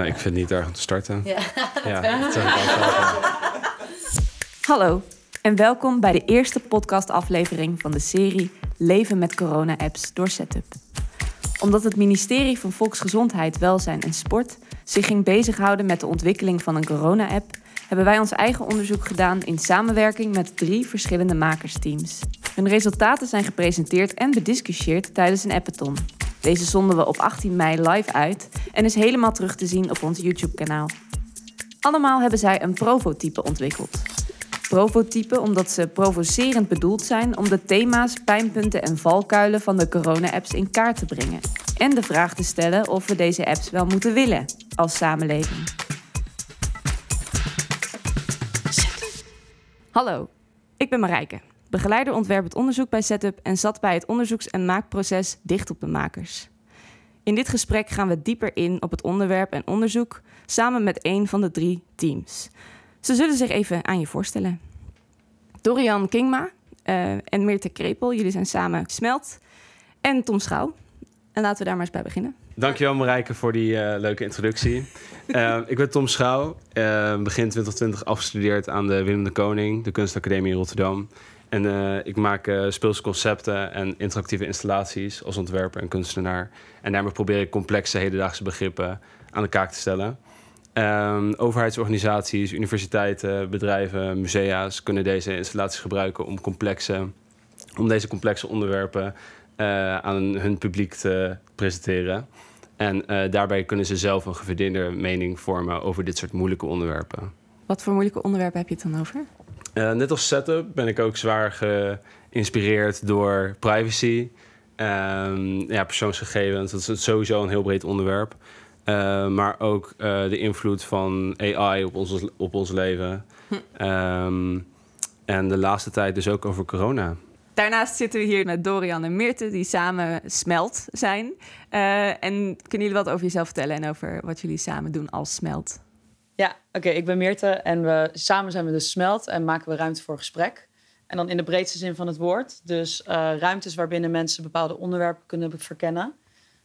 Nou, ik vind het niet erg om te starten. Ja. Hallo en welkom bij de eerste podcastaflevering van de serie Leven met corona-apps door Setup. Omdat het ministerie van Volksgezondheid, Welzijn en Sport zich ging bezighouden met de ontwikkeling van een corona-app, hebben wij ons eigen onderzoek gedaan in samenwerking met drie verschillende makersteams. Hun resultaten zijn gepresenteerd en bediscussieerd tijdens een appathon. Deze zonden we op 18 mei live uit en is helemaal terug te zien op ons YouTube-kanaal. Allemaal hebben zij een prototype ontwikkeld. Prototype omdat ze provocerend bedoeld zijn om de thema's, pijnpunten en valkuilen van de corona-apps in kaart te brengen. En de vraag te stellen of we deze apps wel moeten willen als samenleving. Hallo, ik ben Marijke, begeleider ontwerp het onderzoek bij Setup en zat bij het onderzoeks- en maakproces dicht op de makers. In dit gesprek gaan we dieper in op het onderwerp en onderzoek samen met een van de drie teams. Ze zullen zich even aan je voorstellen. Dorian Kingma eh, en Meerte Krepel, jullie zijn samen Smelt. En Tom Schouw. En laten we daar maar eens bij beginnen. Dankjewel Marijke voor die eh, leuke introductie. Eh, ik ben Tom Schouw, begin 2020 afgestudeerd aan de Willem de Koning, de Kunstacademie in Rotterdam. En eh, ik maak eh, speelse concepten en interactieve installaties als ontwerper en kunstenaar. En daarmee probeer ik complexe hedendaagse begrippen aan de kaak te stellen. Ehm, overheidsorganisaties, universiteiten, bedrijven, musea's kunnen deze installaties gebruiken om, complexe, om deze complexe onderwerpen eh, aan hun publiek te presenteren. En daarbij kunnen ze zelf een gefundeerde mening vormen over dit soort moeilijke onderwerpen. Wat voor moeilijke onderwerpen heb je het dan over? Eh, net als setup ben ik ook zwaar geïnspireerd door privacy. Ehm, ja, persoonsgegevens, dat is sowieso een heel breed onderwerp. Eh, maar ook eh, de invloed van AI op ons, op ons leven. Ehm, en de laatste tijd dus ook over corona. Daarnaast zitten we hier met Dorian en Meerte, die samen Smelt zijn. En kunnen jullie wat over jezelf vertellen en over wat jullie samen doen als Smelt? Ja, oké, ik ben Meerte en we, samen zijn we dus Smelt en maken we ruimte voor gesprek. En dan in de breedste zin van het woord. Dus eh, ruimtes waarbinnen mensen bepaalde onderwerpen kunnen verkennen.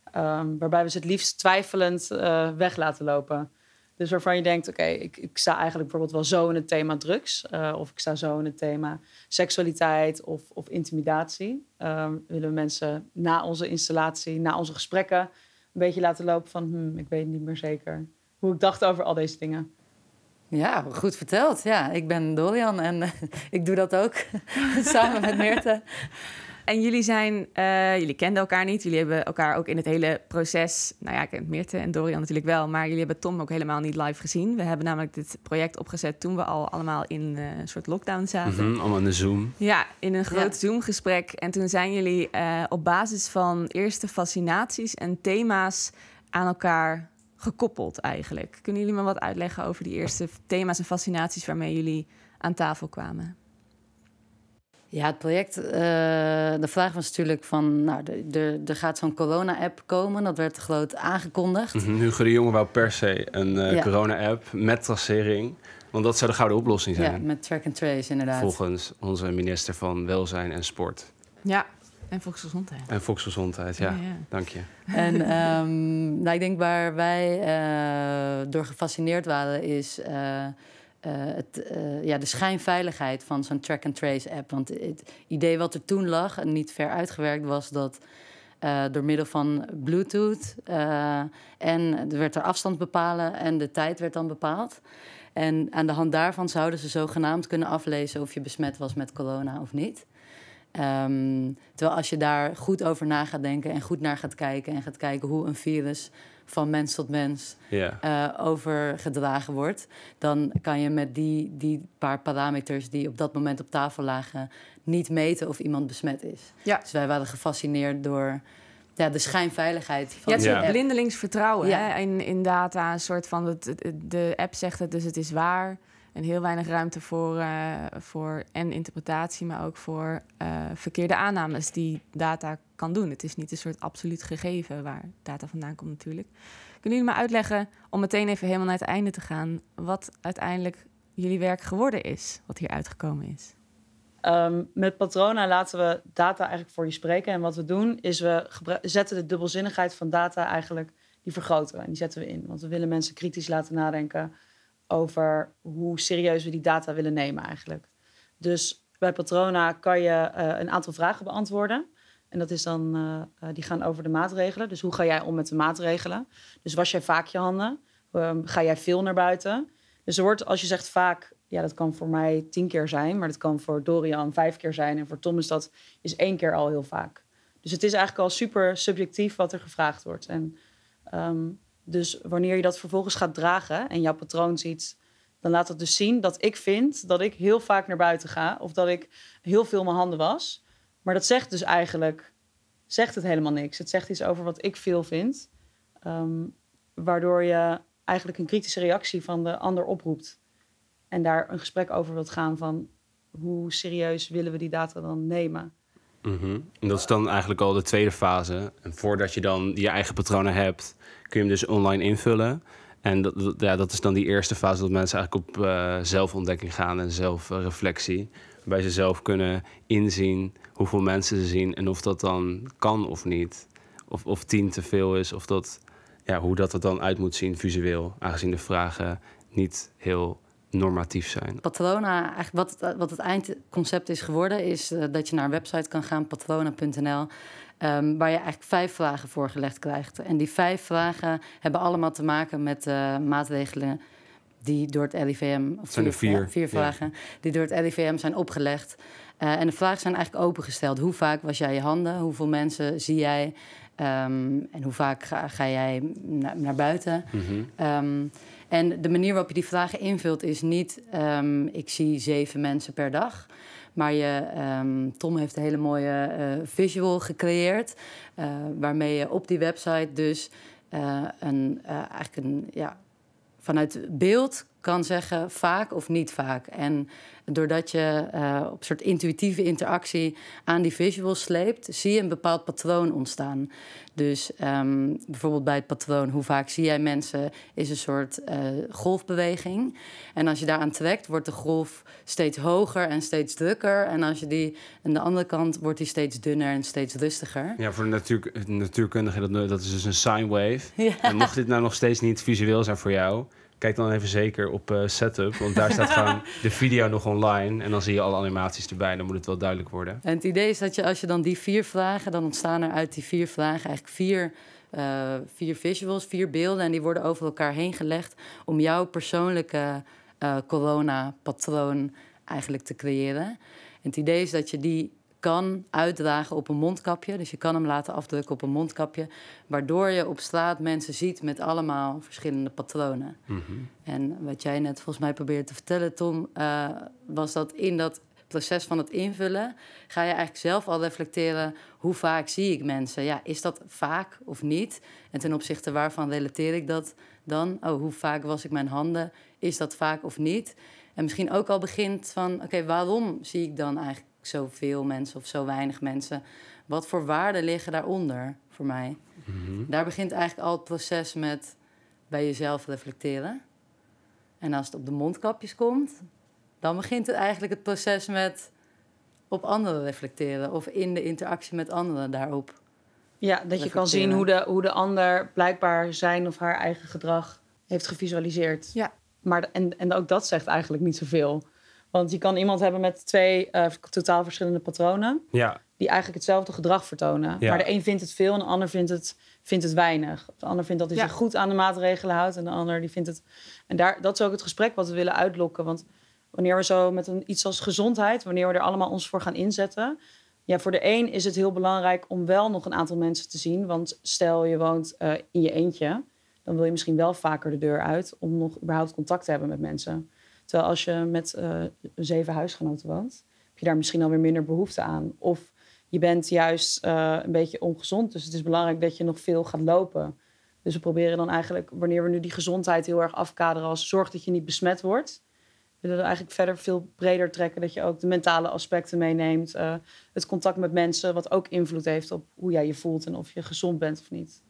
Ehm, waarbij we ze het liefst twijfelend eh, weg laten lopen. Dus waarvan je denkt, oké, ik, ik sta eigenlijk bijvoorbeeld wel zo in het thema drugs. eh, of ik sta zo in het thema seksualiteit of, of intimidatie. Ehm, willen we mensen na onze installatie, na onze gesprekken... een beetje laten lopen van, hmm, ik weet niet meer zeker hoe ik dacht over al deze dingen. Ja, goed verteld. Ja, ik ben Dorian en eh, ik doe dat ook samen met Meerte. En jullie zijn, eh, jullie kenden elkaar niet. Jullie hebben elkaar ook in het hele proces, nou ja, ik ken Meerte en Dorian natuurlijk wel, maar jullie hebben Tom ook helemaal niet live gezien. We hebben namelijk dit project opgezet toen we al allemaal in eh, een soort lockdown zaten. Mhm, allemaal in de Zoom. Ja, in een groot Ja. Zoom-gesprek. En toen zijn jullie eh, op basis van eerste fascinaties en thema's aan elkaar gekoppeld eigenlijk. Kunnen jullie me wat uitleggen over die eerste thema's en fascinaties waarmee jullie aan tafel kwamen? Ja, het project, eh, de vraag was natuurlijk van, nou, de- de- er gaat zo'n corona-app komen. Dat werd groot aangekondigd. Mhm, Hugo de Jonge wou per se een eh, Ja. corona-app met tracering. Want dat zou de gouden oplossing Ja, zijn. met track and trace inderdaad. volgens onze minister van Welzijn en Sport. Ja, en volksgezondheid. En volksgezondheid, ja. Ja, ja. Dank je. En ehm, nou, ik denk waar wij eh, door gefascineerd waren is eh, eh, het, eh, ja, de schijnveiligheid van zo'n track-and-trace app. Want het idee wat er toen lag en niet ver uitgewerkt was dat eh, door middel van Bluetooth eh, en er werd er afstand bepalen en de tijd werd dan bepaald. En aan de hand daarvan zouden ze zogenaamd kunnen aflezen of je besmet was met corona of niet. Ehm, terwijl als je daar goed over na gaat denken en goed naar gaat kijken en gaat kijken hoe een virus van mens tot mens eh, overgedragen wordt, dan kan je met die, die paar parameters die op dat moment op tafel lagen niet meten of iemand besmet is. Ja. Dus wij waren gefascineerd door ja, de schijnveiligheid van Ja, het is Ja. blindelings vertrouwen Ja. hè? In, in data. Een soort van, het- de app zegt het, dus het is waar. En heel weinig ruimte voor, eh, voor en interpretatie, maar ook voor eh, verkeerde aannames die data kan doen. Het is niet een soort absoluut gegeven waar data vandaan komt natuurlijk. Kunnen jullie me uitleggen, om meteen even helemaal naar het einde te gaan, wat uiteindelijk jullie werk geworden is, wat hier uitgekomen is? Ehm, met Patrona laten we data eigenlijk voor je spreken. En wat we doen is we zetten de dubbelzinnigheid van data eigenlijk die vergroten we en die zetten we in. Want we willen mensen kritisch laten nadenken over hoe serieus we die data willen nemen eigenlijk. Dus bij Patrona kan je eh, een aantal vragen beantwoorden. En dat is dan, uh, die gaan over de maatregelen. Dus hoe ga jij om met de maatregelen? Dus was jij vaak je handen? Ehm, ga jij veel naar buiten? Dus er wordt, als je zegt vaak, ja, dat kan voor mij tien keer zijn, maar dat kan voor Dorian vijf keer zijn. En voor Tom is dat is één keer al heel vaak. Dus het is eigenlijk al super subjectief wat er gevraagd wordt. En ehm, dus wanneer je dat vervolgens gaat dragen en jouw patroon ziet, dan laat het dus zien dat ik vind dat ik heel vaak naar buiten ga of dat ik heel veel mijn handen was. Maar dat zegt dus eigenlijk zegt het helemaal niks. Het zegt iets over wat ik veel vind, ehm, waardoor je eigenlijk een kritische reactie van de ander oproept en daar een gesprek over wilt gaan van hoe serieus willen we die data dan nemen. Mhm. En dat is dan eigenlijk al de tweede fase. En voordat je dan je eigen patronen hebt, kun je hem dus online invullen. En dat, ja, dat is dan die eerste fase dat mensen eigenlijk op uh, zelfontdekking gaan en zelfreflectie. Waarbij ze zelf kunnen inzien hoeveel mensen ze zien en of dat dan kan of niet. Of, of tien te veel is, of dat, ja, hoe dat er dan uit moet zien visueel. Aangezien de vragen niet heel normatief zijn. Patrona, eigenlijk wat, het, wat het eindconcept is geworden, is uh, dat je naar een website kan gaan, patrona.nl. Um, waar je eigenlijk vijf vragen voorgelegd krijgt. En die vijf vragen hebben allemaal te maken met uh, maatregelen die door het LIVM... Of zijn er vier. vier vragen, ja. die door het LIVM zijn opgelegd. Uh, en de vragen zijn eigenlijk opengesteld. Hoe vaak was jij je handen? Hoeveel mensen zie jij? Um, en hoe vaak ga, ga jij na, naar buiten? Mm -hmm. um, en de manier waarop je die vragen invult is niet... Um, ik zie zeven mensen per dag... Maar je, um, Tom heeft een hele mooie uh, visual gecreëerd. Uh, waarmee je op die website dus uh, een, eigenlijk een, ja, vanuit beeld kan zeggen vaak of niet vaak. En doordat je uh, op een soort intuïtieve interactie aan die visuals sleept, zie je een bepaald patroon ontstaan. Dus um, bijvoorbeeld bij het patroon, hoe vaak zie jij mensen, is een soort uh, golfbeweging. En als je daaraan trekt, wordt de golf steeds hoger en steeds drukker. En als je die aan de andere kant, wordt die steeds dunner en steeds rustiger. Ja, voor de natuur, natuurkundige, dat, dat is dus een sine wave. Ja. En mocht dit nou nog steeds niet visueel zijn voor jou Kijk dan even zeker op uh, Setup, want daar staat gewoon de video nog online. En dan zie je alle animaties erbij, dan moet het wel duidelijk worden. En het idee is dat je als je dan die vier vragen, dan ontstaan er uit die vier vragen eigenlijk vier, uh, vier visuals, vier beelden. En die worden over elkaar heen gelegd om jouw persoonlijke uh, corona-patroon eigenlijk te creëren. En het idee is dat je die kan uitdragen op een mondkapje. Dus je kan hem laten afdrukken op een mondkapje. Waardoor je op straat mensen ziet met allemaal verschillende patronen. Mm -hmm. En wat jij net volgens mij probeerde te vertellen, Tom, uh, was dat in dat proces van het invullen ga je eigenlijk zelf al reflecteren hoe vaak zie ik mensen. Ja, is dat vaak of niet? En ten opzichte waarvan relateer ik dat dan? Oh, hoe vaak was ik mijn handen? Is dat vaak of niet? En misschien ook al begint van, oké, okay, waarom zie ik dan eigenlijk zoveel mensen of zo weinig mensen. Wat voor waarden liggen daaronder voor mij? Mm-hmm. Daar begint eigenlijk al het proces met bij jezelf reflecteren. En als het op de mondkapjes komt, dan begint het eigenlijk het proces met op anderen reflecteren of in de interactie met anderen daarop. Ja, dat je kan zien hoe de, hoe de ander blijkbaar zijn of haar eigen gedrag heeft gevisualiseerd. Ja. Maar en, en ook dat zegt eigenlijk niet zoveel. Want je kan iemand hebben met twee uh, totaal verschillende patronen. Ja. Die eigenlijk hetzelfde gedrag vertonen. Ja. Maar de een vindt het veel en de ander vindt het, vindt het weinig. De ander vindt dat hij ja. zich goed aan de maatregelen houdt. En de ander die vindt het. En daar, dat is ook het gesprek wat we willen uitlokken. Want wanneer we zo met een, iets als gezondheid, wanneer we er allemaal ons voor gaan inzetten. Ja, voor de een is het heel belangrijk om wel nog een aantal mensen te zien. Want stel je woont uh, in je eentje, dan wil je misschien wel vaker de deur uit om nog überhaupt contact te hebben met mensen. Terwijl als je met uh, zeven huisgenoten woont, heb je daar misschien alweer minder behoefte aan. Of je bent juist uh, een beetje ongezond. Dus het is belangrijk dat je nog veel gaat lopen. Dus we proberen dan eigenlijk, wanneer we nu die gezondheid heel erg afkaderen als zorg dat je niet besmet wordt, willen we eigenlijk verder veel breder trekken. Dat je ook de mentale aspecten meeneemt. Uh, het contact met mensen, wat ook invloed heeft op hoe jij je voelt en of je gezond bent of niet.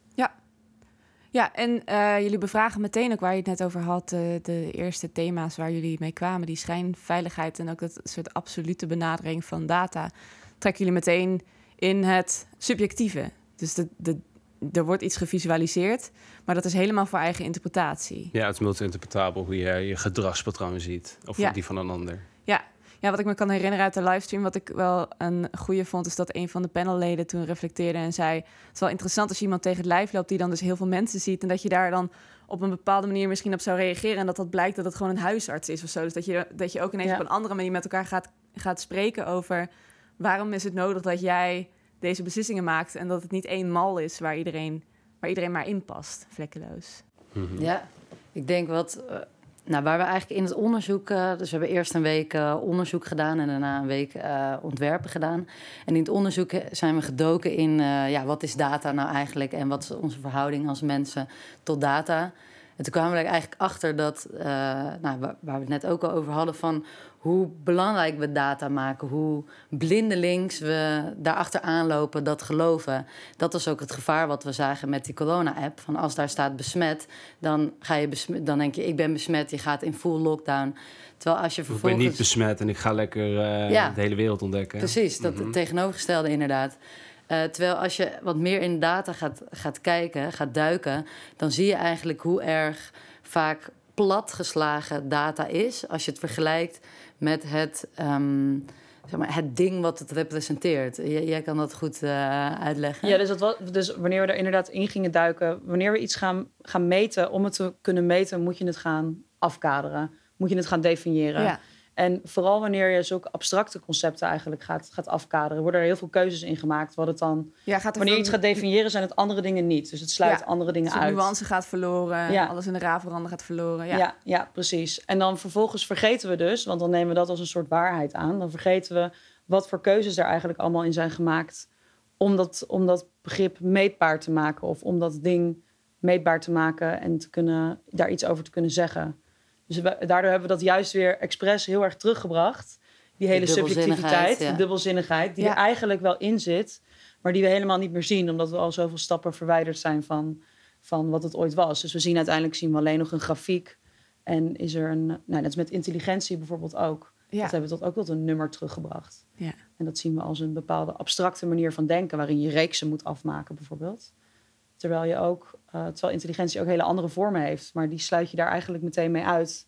Ja, en uh, jullie bevragen meteen ook waar je het net over had, uh, de eerste thema's waar jullie mee kwamen, die schijnveiligheid en ook dat soort absolute benadering van data, trekken jullie meteen in het subjectieve. Dus de, de, er wordt iets gevisualiseerd, maar dat is helemaal voor eigen interpretatie. Ja, het is multi-interpretabel hoe je je gedragspatroon ziet. Of Ja. die van een ander. Ja. Ja, wat ik me kan herinneren uit de livestream, wat ik wel een goede vond, is dat een van de panelleden toen reflecteerde en zei: Het is wel interessant als je iemand tegen het lijf loopt die dan dus heel veel mensen ziet en dat je daar dan op een bepaalde manier misschien op zou reageren en dat dat blijkt dat het gewoon een huisarts is of zo. Dus dat je, dat je ook ineens Ja. op een andere manier met elkaar gaat, gaat spreken over waarom is het nodig dat jij deze beslissingen maakt en dat het niet één mal is waar iedereen, waar iedereen maar in past, vlekkeloos. Mhm. Ja, ik denk wat. Nou, waar we eigenlijk in het onderzoek. eh, dus we hebben eerst een week eh, onderzoek gedaan en daarna een week eh, ontwerpen gedaan. En in het onderzoek zijn we gedoken in. ja, wat is data nou eigenlijk en wat is onze verhouding als mensen tot data? En toen kwamen we eigenlijk achter dat, nou, waar we het net ook al over hadden, van hoe belangrijk we data maken, hoe blindelings we daarachter aanlopen, dat geloven. Dat was ook het gevaar wat we zagen met die corona-app. Van als daar staat besmet, dan, ga je besmet, dan denk je, ik ben besmet, je gaat in full lockdown. Terwijl als je Ik ben vervolgens... niet besmet en ik ga lekker eh, Ja. de hele wereld ontdekken. Precies, dat Mhm. tegenovergestelde inderdaad. Eh, terwijl als je wat meer in data gaat, gaat kijken, gaat duiken, dan zie je eigenlijk hoe erg vaak platgeslagen data is. Als je het vergelijkt met het, ehm, zeg maar, het ding wat het representeert. J- jij kan dat goed eh, uitleggen. Ja, dus, dat was, dus wanneer we er inderdaad in gingen duiken, wanneer we iets gaan, gaan meten, om het te kunnen meten, moet je het gaan afkaderen. Moet je het gaan definiëren. Ja. En vooral wanneer je zulke abstracte concepten eigenlijk gaat, gaat afkaderen, worden er heel veel keuzes in gemaakt. Wat het dan, Ja, gaat er wanneer je iets gaat definiëren, zijn het andere dingen niet. Dus het sluit Ja, andere dingen Dus de uit. nuance gaat verloren, Ja. alles in de raveranden gaat verloren. Ja. Ja. ja, precies. En dan vervolgens vergeten we dus, want dan nemen we dat als een soort waarheid aan. Dan vergeten we wat voor keuzes er eigenlijk allemaal in zijn gemaakt om dat, om dat begrip meetbaar te maken of om dat ding meetbaar te maken en te kunnen, daar iets over te kunnen zeggen. Dus we- daardoor hebben we dat juist weer expres heel erg teruggebracht. Die hele subjectiviteit, ja. die dubbelzinnigheid, die Ja. er eigenlijk wel in zit, maar die we helemaal niet meer zien, omdat we al zoveel stappen verwijderd zijn van, van wat het ooit was. Dus we zien uiteindelijk zien we alleen nog een grafiek. En is er een, nou, net als met intelligentie bijvoorbeeld ook. Ja. Dat hebben we tot ook tot een nummer teruggebracht. Ja. En dat zien we als een bepaalde abstracte manier van denken, waarin je reeksen moet afmaken, bijvoorbeeld. Terwijl je ook, eh, terwijl intelligentie ook hele andere vormen heeft, maar die sluit je daar eigenlijk meteen mee uit,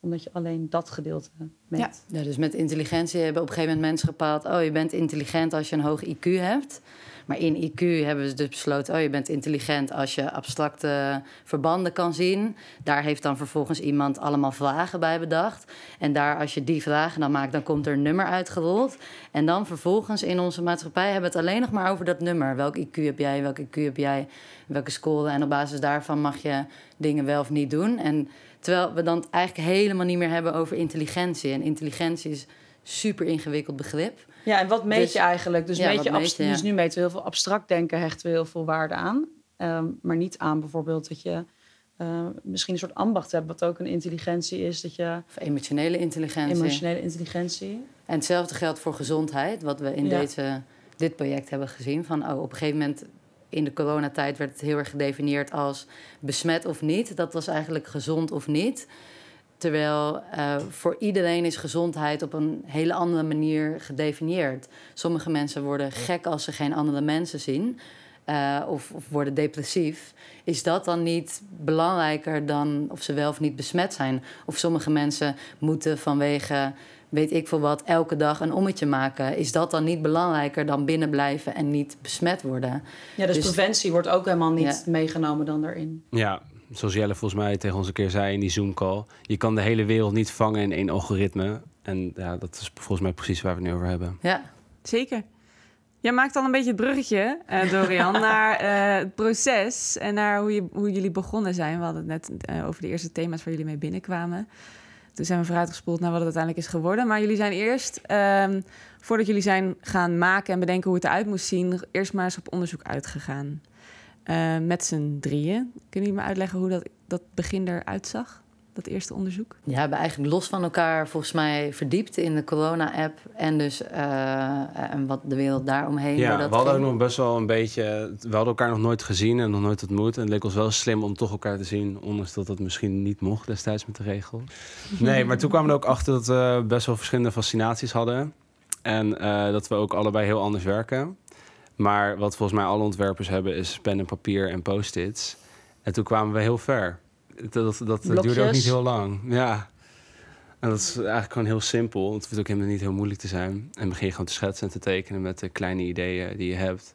omdat je alleen dat gedeelte meet. Ja. Ja, dus met intelligentie hebben op een gegeven moment mensen bepaald... oh, je bent intelligent als je een hoog IQ hebt. Maar in IQ hebben ze dus besloten... oh, je bent intelligent als je abstracte verbanden kan zien. Daar heeft dan vervolgens iemand allemaal vragen bij bedacht. En daar, als je die vragen dan maakt... dan komt er een nummer uitgerold. En dan vervolgens in onze maatschappij hebben we het alleen nog maar over dat nummer. Welk IQ heb jij, welk IQ heb jij, welke score. En op basis daarvan mag je dingen wel of niet doen. En terwijl we dan eigenlijk helemaal niet meer hebben over intelligentie. En intelligentie is super ingewikkeld begrip. Ja, en wat meet Dus- je eigenlijk? Dus, Ja, meet je meet ja. dus nu meten we heel veel abstract denken, hechten we heel veel waarde aan. Ehm, maar niet aan bijvoorbeeld dat je eh, misschien een soort ambacht hebt, wat ook een intelligentie is, dat je Of emotionele intelligentie. emotionele intelligentie. En hetzelfde geldt voor gezondheid, wat we in Ja. deze, dit project hebben gezien. Van, oh, op een gegeven moment in de coronatijd werd het heel erg gedefinieerd als besmet of niet. Dat was eigenlijk gezond of niet. Terwijl eh, voor iedereen is gezondheid op een hele andere manier gedefinieerd. Sommige mensen worden gek als ze geen andere mensen zien. eh, of, of worden depressief. Is dat dan niet belangrijker dan of ze wel of niet besmet zijn? Of sommige mensen moeten vanwege, weet ik veel wat, elke dag een ommetje maken. Is dat dan niet belangrijker dan binnenblijven en niet besmet worden? Ja, dus, Dus- preventie wordt ook helemaal niet Ja. meegenomen dan daarin. Ja, zoals Jelle volgens mij tegen ons een keer zei in die Zoom-call. Je kan de hele wereld niet vangen in één algoritme. En ja, dat is volgens mij precies waar we het nu over hebben. Ja, Zeker. Jij maakt al een beetje het bruggetje, eh, Dorian, naar eh, het proces en naar hoe, je, hoe jullie begonnen zijn. We hadden het net eh, over de eerste thema's waar jullie mee binnenkwamen. Toen zijn we vooruitgespoeld naar wat het uiteindelijk is geworden. Maar jullie zijn eerst, ehm, voordat jullie zijn gaan maken en bedenken hoe het eruit moest zien, eerst maar eens op onderzoek uitgegaan. Eh, met z'n drieën. Kunnen jullie me uitleggen hoe dat, dat begin eruit zag? Dat eerste onderzoek? Ja, we hebben eigenlijk los van elkaar volgens mij verdiept in de corona-app en dus eh, en wat de wereld daaromheen. hoe Ja, dat we hadden ook nog best wel een beetje... We hadden elkaar nog nooit gezien en nog nooit ontmoet. En het leek ons wel slim om toch elkaar te zien... ondanks dat dat misschien niet mocht destijds met de regel. Nee, maar toen kwamen we er ook achter dat we best wel verschillende fascinaties hadden. En eh, dat we ook allebei heel anders werken. Maar wat volgens mij alle ontwerpers hebben is pen en papier en post-its. En toen kwamen we heel ver. Dat, dat, dat duurde ook niet heel lang. Ja. En dat is eigenlijk gewoon heel simpel. Het hoeft ook helemaal niet heel moeilijk te zijn. En begin je gewoon te schetsen en te tekenen met de kleine ideeën die je hebt.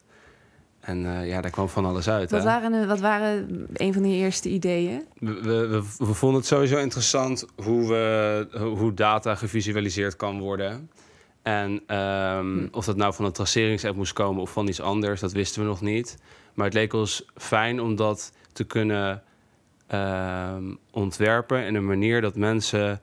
En eh, ja, daar kwam van alles uit. Wat hè? waren, wat waren een van die eerste ideeën? We, we, we, we vonden het sowieso interessant hoe, we, hoe data gevisualiseerd kan worden. En ehm, of dat nou van een traceringsapp moest komen of van iets anders, dat wisten we nog niet. Maar het leek ons fijn om dat te kunnen ehm, ontwerpen in een manier dat mensen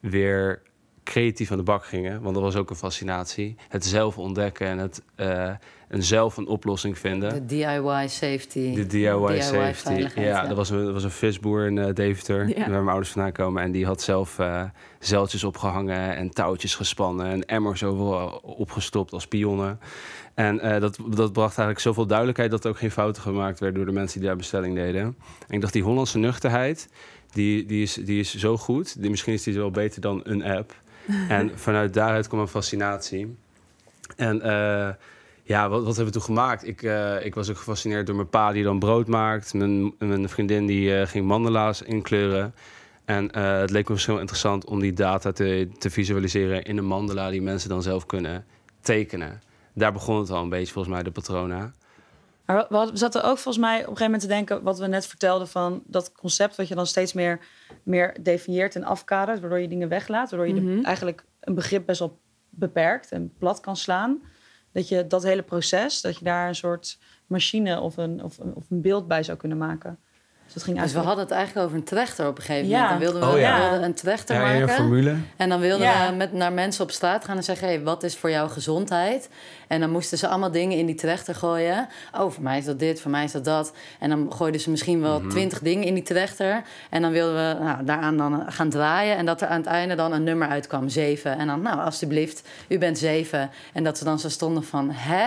weer creatief aan de bak gingen. Want dat was ook een fascinatie. Het zelf ontdekken en het eh, en zelf een oplossing vinden. De DIY safety. De DIY, safety. veiligheid, Ja, dat was een, dat was een visboer in eh, Deventer, Ja. waar mijn ouders vandaan komen. En die had zelf eh zeiltjes opgehangen en touwtjes gespannen en emmers overal opgestopt als pionnen. En eh, dat, dat bracht eigenlijk zoveel duidelijkheid dat er ook geen fouten gemaakt werden door de mensen die daar bestelling deden. En ik dacht, die Hollandse nuchterheid, die, die, is, die is zo goed. Die, misschien is die wel beter dan een app. en vanuit daaruit kwam een fascinatie. En ja, wat, wat hebben we toen gemaakt? Ik, eh, ik was ook gefascineerd door mijn pa die dan brood maakt. Mijn, mijn vriendin die eh, ging mandala's inkleuren. En eh, het leek me zo interessant om die data te, te visualiseren in een mandala die mensen dan zelf kunnen tekenen. Daar begon het al een beetje volgens mij, de patrona. Maar we, zaten ook volgens mij op een gegeven moment te denken... wat we net vertelden van dat concept... wat je dan steeds meer, meer definieert en afkadert... waardoor je dingen weglaat. Waardoor je de- Mhm. eigenlijk een begrip best wel beperkt en plat kan slaan. Dat je dat hele proces, dat je daar een soort machine of een, of of een beeld bij zou kunnen maken. Dus dat ging Dus we hadden het eigenlijk over een trechter op een gegeven Ja. moment. Dan wilden we, Oh ja. we wilden een trechter Ja, in een maken. formule. En dan wilden Ja. we met, naar mensen op straat gaan en zeggen: hey, wat is voor jou gezondheid? En dan moesten ze allemaal dingen in die trechter gooien. Oh, voor mij is dat dit, voor mij is dat dat. En dan gooiden ze misschien wel Mhm. twintig dingen in die trechter. En dan wilden we nou, daaraan dan gaan draaien. En dat er aan het einde dan een nummer uitkwam, zeven. En dan, nou, alstublieft, u bent zeven. En dat ze dan zo stonden van: hè?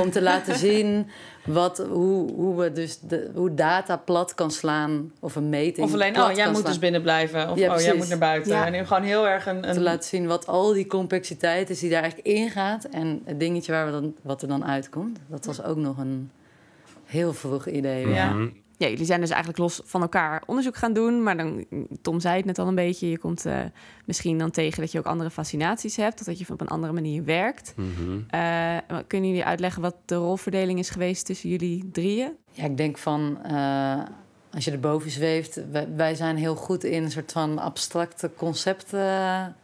Om te laten zien. Wat, hoe, hoe, we dus de, hoe data plat kan slaan of een meting Of alleen, plat oh, jij kan moet slaan. dus binnen blijven. Of Ja, oh, jij moet naar buiten. Ja. En nu gewoon heel erg een... te een laten zien wat al die complexiteit is die daar eigenlijk ingaat. En het dingetje waar we dan, wat er dan uitkomt. Dat was ook nog een heel vroeg idee. Ja. Mhm. Ja, jullie zijn dus eigenlijk los van elkaar onderzoek gaan doen. Maar dan, Tom zei het net al een beetje, je komt eh, misschien dan tegen dat je ook andere fascinaties hebt. Of dat je op een andere manier werkt. Mhm. Eh, kunnen jullie uitleggen wat de rolverdeling is geweest tussen jullie drieën? Ja, ik denk van eh, als je erboven zweeft, wij, wij zijn heel goed in een soort van abstracte concepten,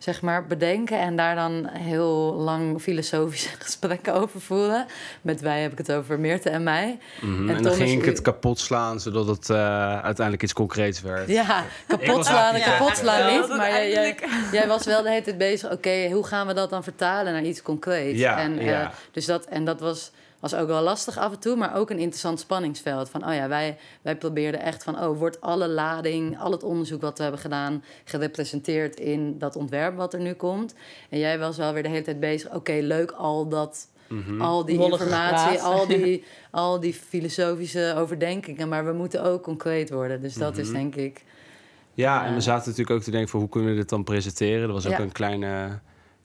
zeg maar, bedenken en daar dan heel lang filosofische gesprekken over voeren. Met wij heb ik het over Meerte en mij. Mhm. En En, dan ging ik u- het kapot slaan, zodat het eh, uiteindelijk iets concreets werd. Ja, kapot slaan en kapot Ja, slaan niet. wel. Maar jij, jij was wel de hele tijd bezig. Oké, hoe gaan we dat dan vertalen naar iets concreets? Ja, en, eh, ja. dus dat, en dat was, was ook wel lastig af en toe, maar ook een interessant spanningsveld. Van, oh ja, wij, wij probeerden echt van, oh, wordt alle lading, al het onderzoek wat we hebben gedaan, gerepresenteerd in dat ontwerp wat er nu komt? En jij was wel weer de hele tijd bezig. Oké, leuk, al dat. Mhm. Al die Wollige informatie, al die, al die filosofische overdenkingen. Maar we moeten ook concreet worden. Dus dat is Mhm. denk ik Ja, en Ja. we zaten natuurlijk ook te denken van hoe kunnen we dit dan presenteren. Dat was ook Ja. een kleine,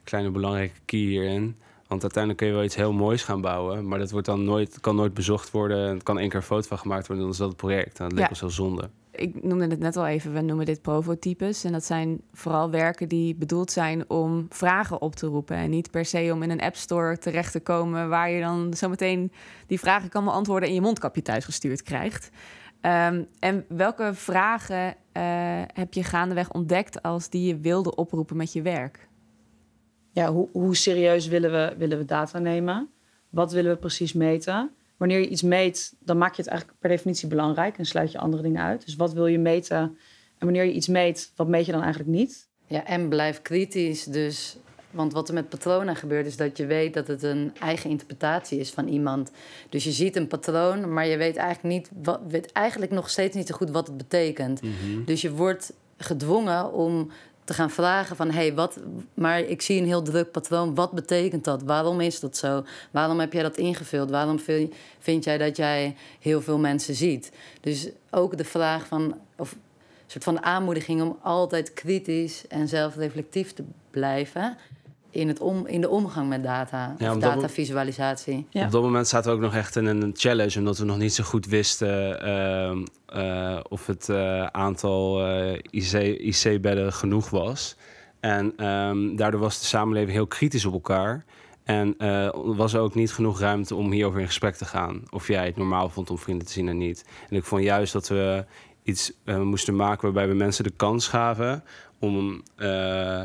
kleine belangrijke key hierin. Want uiteindelijk kun je wel iets heel moois gaan bouwen, maar dat wordt dan nooit, kan nooit bezocht worden. Het kan één keer een foto van gemaakt worden, dan is dat het project. En dat leek Ja. ons heel zonde. Ik noemde het net al even, we noemen dit prototypes. En dat zijn vooral werken die bedoeld zijn om vragen op te roepen. En niet per se om in een app store terecht te komen... waar je dan zometeen die vragen kan beantwoorden... en je mondkapje thuis gestuurd krijgt. Ehm, en welke vragen eh, heb je gaandeweg ontdekt... als die je wilde oproepen met je werk? Ja, hoe, hoe serieus willen we, willen we data nemen? Wat willen we precies meten? Wanneer je iets meet, dan maak je het eigenlijk per definitie belangrijk en sluit je andere dingen uit. Dus wat wil je meten? En wanneer je iets meet, wat meet je dan eigenlijk niet? Ja, en blijf kritisch. Dus, want wat er met patronen gebeurt, is dat je weet dat het een eigen interpretatie is van iemand. Dus je ziet een patroon, maar je weet eigenlijk, niet wat, weet eigenlijk nog steeds niet zo goed wat het betekent. Dus je wordt gedwongen om te gaan vragen van... hey, wat, maar ik zie een heel druk patroon. Wat betekent dat? Waarom is dat zo? Waarom heb jij dat ingevuld? Waarom vind, vind jij dat jij heel veel mensen ziet? Dus ook de vraag van... Of, een soort van aanmoediging om altijd kritisch en zelfreflectief te blijven. In, het om, in de omgang met data. Ja, of datavisualisatie. Ja. Op dat moment zaten we ook nog echt in een challenge, omdat we nog niet zo goed wisten ehm, eh, of het eh, aantal eh, IC, IC-bedden genoeg was. En ehm, daardoor was de samenleving heel kritisch op elkaar. En eh, was er ook niet genoeg ruimte om hierover in gesprek te gaan. Of jij het normaal vond om vrienden te zien en niet. En ik vond juist dat we iets eh, moesten maken waarbij we mensen de kans gaven om, eh,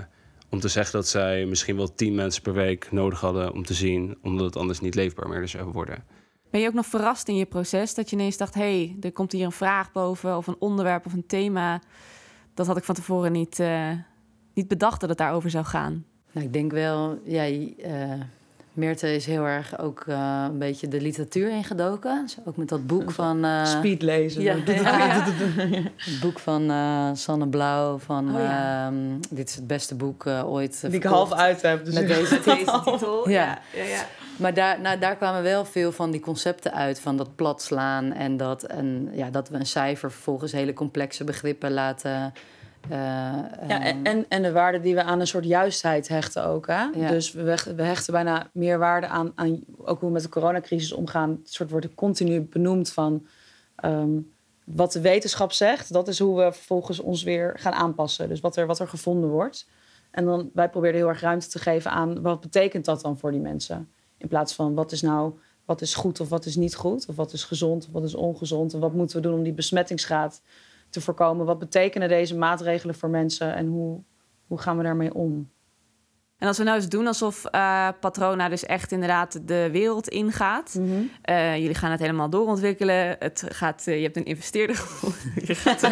om te zeggen dat zij misschien wel tien mensen per week nodig hadden om te zien, omdat het anders niet leefbaar meer zou worden. Ben je ook nog verrast in je proces dat je ineens dacht: hé, hey, er komt hier een vraag boven of een onderwerp of een thema. Dat had ik van tevoren niet, eh, niet bedacht dat het daarover zou gaan. Nou, ik denk wel, ja, eh Meerte is heel erg ook eh, een beetje de literatuur ingedoken. Dus ook met dat boek van... eh, Speed lezen. ja. Het boek van eh, Sanne Blauw van... Oh, ja. ehm, dit is het beste boek ooit Die ik half uit heb. Dus Met deze titel. Ja. ja, ja. Maar daar, nou, daar kwamen wel veel van die concepten uit. Van dat platslaan en dat, en, ja, dat we een cijfer vervolgens hele complexe begrippen laten... eh, Ja, en, en, en de waarde die we aan een soort juistheid hechten ook. Hè? Ja. Dus we, hechten- we hechten bijna meer waarde aan, aan ook hoe we met de coronacrisis omgaan. Het soort wordt continu benoemd van ehm, wat de wetenschap zegt. Dat is hoe we vervolgens ons weer gaan aanpassen. Dus wat er, wat er gevonden wordt. En dan, wij probeerden heel erg ruimte te geven aan wat betekent dat dan voor die mensen. In plaats van wat is nou wat is goed of wat is niet goed. Of wat is gezond of wat is ongezond. En wat moeten we doen om die besmettingsgraad te voorkomen. Wat betekenen deze maatregelen voor mensen en hoe, hoe gaan we daarmee om? En als we nou eens doen alsof eh, Patrona dus echt inderdaad de wereld ingaat. Eh, jullie gaan het helemaal doorontwikkelen. Het gaat, eh, je hebt een investeerder gevonden. Je gaat,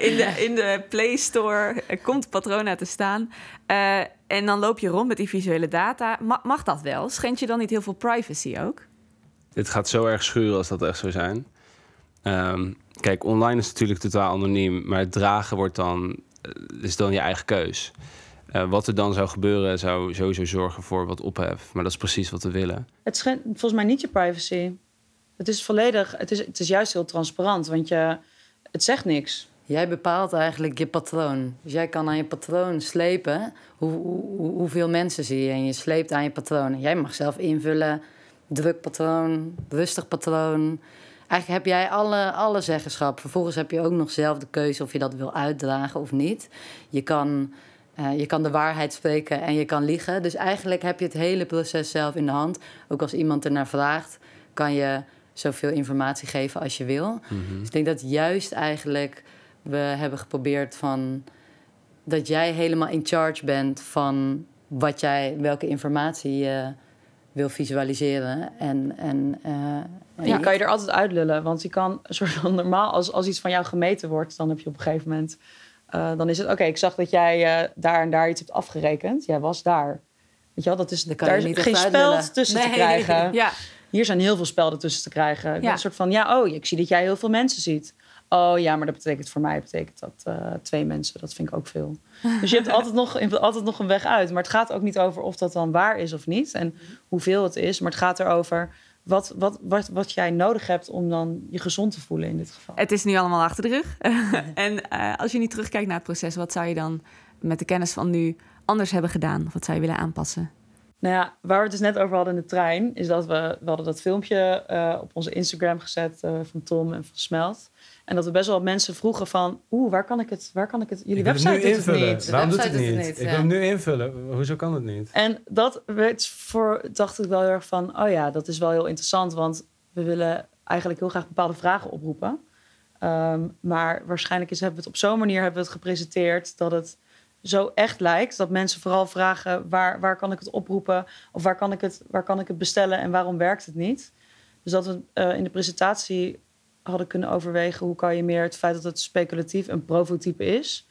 in, de, in de Play Store komt Patrona te staan. Eh, en dan loop je rond met die visuele data. Ma- mag dat wel? Schendt je dan niet heel veel privacy ook? Dit gaat zo erg schuren als dat echt zou zijn. Ehm, kijk, online is natuurlijk totaal anoniem, maar het dragen wordt dan, eh, is dan je eigen keus. Eh, wat er dan zou gebeuren, zou sowieso zorgen voor wat ophef. Maar dat is precies wat we willen. Het schendt volgens mij niet je privacy. Het is volledig, het is, het is juist heel transparant, want je, het zegt niks. Jij bepaalt eigenlijk je patroon. Dus jij kan aan je patroon slepen hoe, hoe, hoe- hoeveel mensen zie je. En je sleept aan je patroon. Jij mag zelf invullen. Druk patroon, rustig patroon. Eigenlijk heb jij alle, alle zeggenschap. Vervolgens heb je ook nog zelf de keuze of je dat wil uitdragen of niet. Je kan, eh, je kan de waarheid spreken en je kan liegen. Dus eigenlijk heb je het hele proces zelf in de hand. Ook als iemand ernaar vraagt, kan je zoveel informatie geven als je wil. Dus ik denk dat juist eigenlijk we hebben geprobeerd van dat jij helemaal in charge bent van wat jij, welke informatie je wil visualiseren. En, en, eh, Ja. kan je er altijd uitlullen, want je kan een soort van normaal, als, als iets van jou gemeten wordt, dan heb je op een gegeven moment, eh, dan is het oké, ik zag dat jij eh, daar en daar iets hebt afgerekend. Jij was daar. Weet je wel, dat is, daar je is niet geen spel tussen te krijgen. Ja, Hier zijn heel veel spelden tussen te krijgen. Ja. Een soort van, ja, oh, ik zie dat jij heel veel mensen ziet. Oh ja, maar dat betekent voor mij betekent dat eh, twee mensen. Dat vind ik ook veel. Dus je hebt altijd nog, je hebt altijd nog een weg uit. Maar het gaat ook niet over of dat dan waar is of niet. En hoeveel het is. Maar het gaat erover wat, wat, wat, wat jij nodig hebt om dan je gezond te voelen in dit geval. het is nu allemaal achter de rug. en eh, als je niet terugkijkt naar het proces, wat zou je dan met de kennis van nu anders hebben gedaan? Of wat zou je willen aanpassen? Nou ja, waar we het dus net over hadden in de trein, is dat we, we hadden dat filmpje eh, op onze Instagram gezet van Tom en van Smelt. En dat we best wel mensen vroegen van, oeh, waar kan ik het, waar kan ik het, jullie Ik het website nu doet het invullen. niet. Waarom doet het website niet? doet het niet, Ik ja. wil hem nu invullen. Hoezo kan het niet? En dat werd voor, dacht ik wel heel erg van, oh ja, dat is wel heel interessant, want we willen eigenlijk heel graag bepaalde vragen oproepen. Ehm, maar waarschijnlijk is, hebben we het op zo'n manier hebben we het gepresenteerd dat het zo echt lijkt dat mensen vooral vragen waar, waar kan ik het oproepen of waar kan ik het, waar kan ik het bestellen en waarom werkt het niet. Dus dat we eh, in de presentatie hadden kunnen overwegen hoe kan je meer het feit dat het speculatief en prototype is,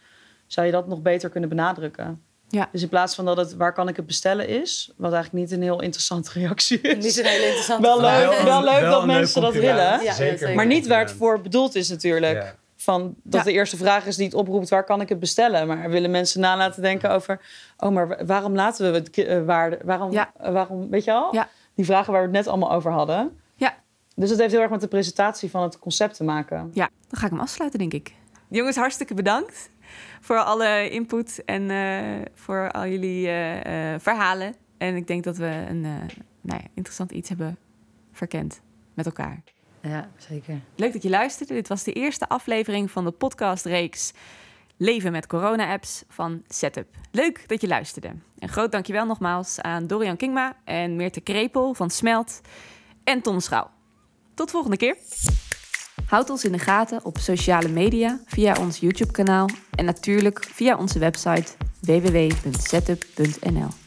zou je dat nog beter kunnen benadrukken. Ja. Dus in plaats van dat het waar kan ik het bestellen is, wat eigenlijk niet een heel interessante reactie is. Niet een hele interessante Wel leuk, wel leuk dat een mensen dat willen. Ja, Zeker. Maar niet waar het voor bedoeld is natuurlijk. Ja. Van dat Ja. de eerste vraag is die het oproept, waar kan ik het bestellen? Maar willen mensen na laten denken over, oh, maar wa- waarom laten we het eh, waarde, waarom, Ja. eh, waarom, weet je al? Ja. Die vragen waar we het net allemaal over hadden. Dus het heeft heel erg met de presentatie van het concept te maken. Ja, dan ga ik hem afsluiten, denk ik. Jongens, hartstikke bedankt. voor alle input en eh, voor al jullie eh, eh, verhalen. En ik denk dat we een eh, nou ja, interessant iets hebben verkend met elkaar. Ja, zeker. Leuk dat je luisterde. Dit was de eerste aflevering van de podcastreeks Leven met corona-apps van Setup. Leuk dat je luisterde. En groot dankjewel nogmaals aan Dorian Kingma en Meerte Krepel van Smelt en Tom Schouw. Tot volgende keer. Houd ons in de gaten op sociale media, via ons YouTube-kanaal en natuurlijk via onze website www.setup.nl.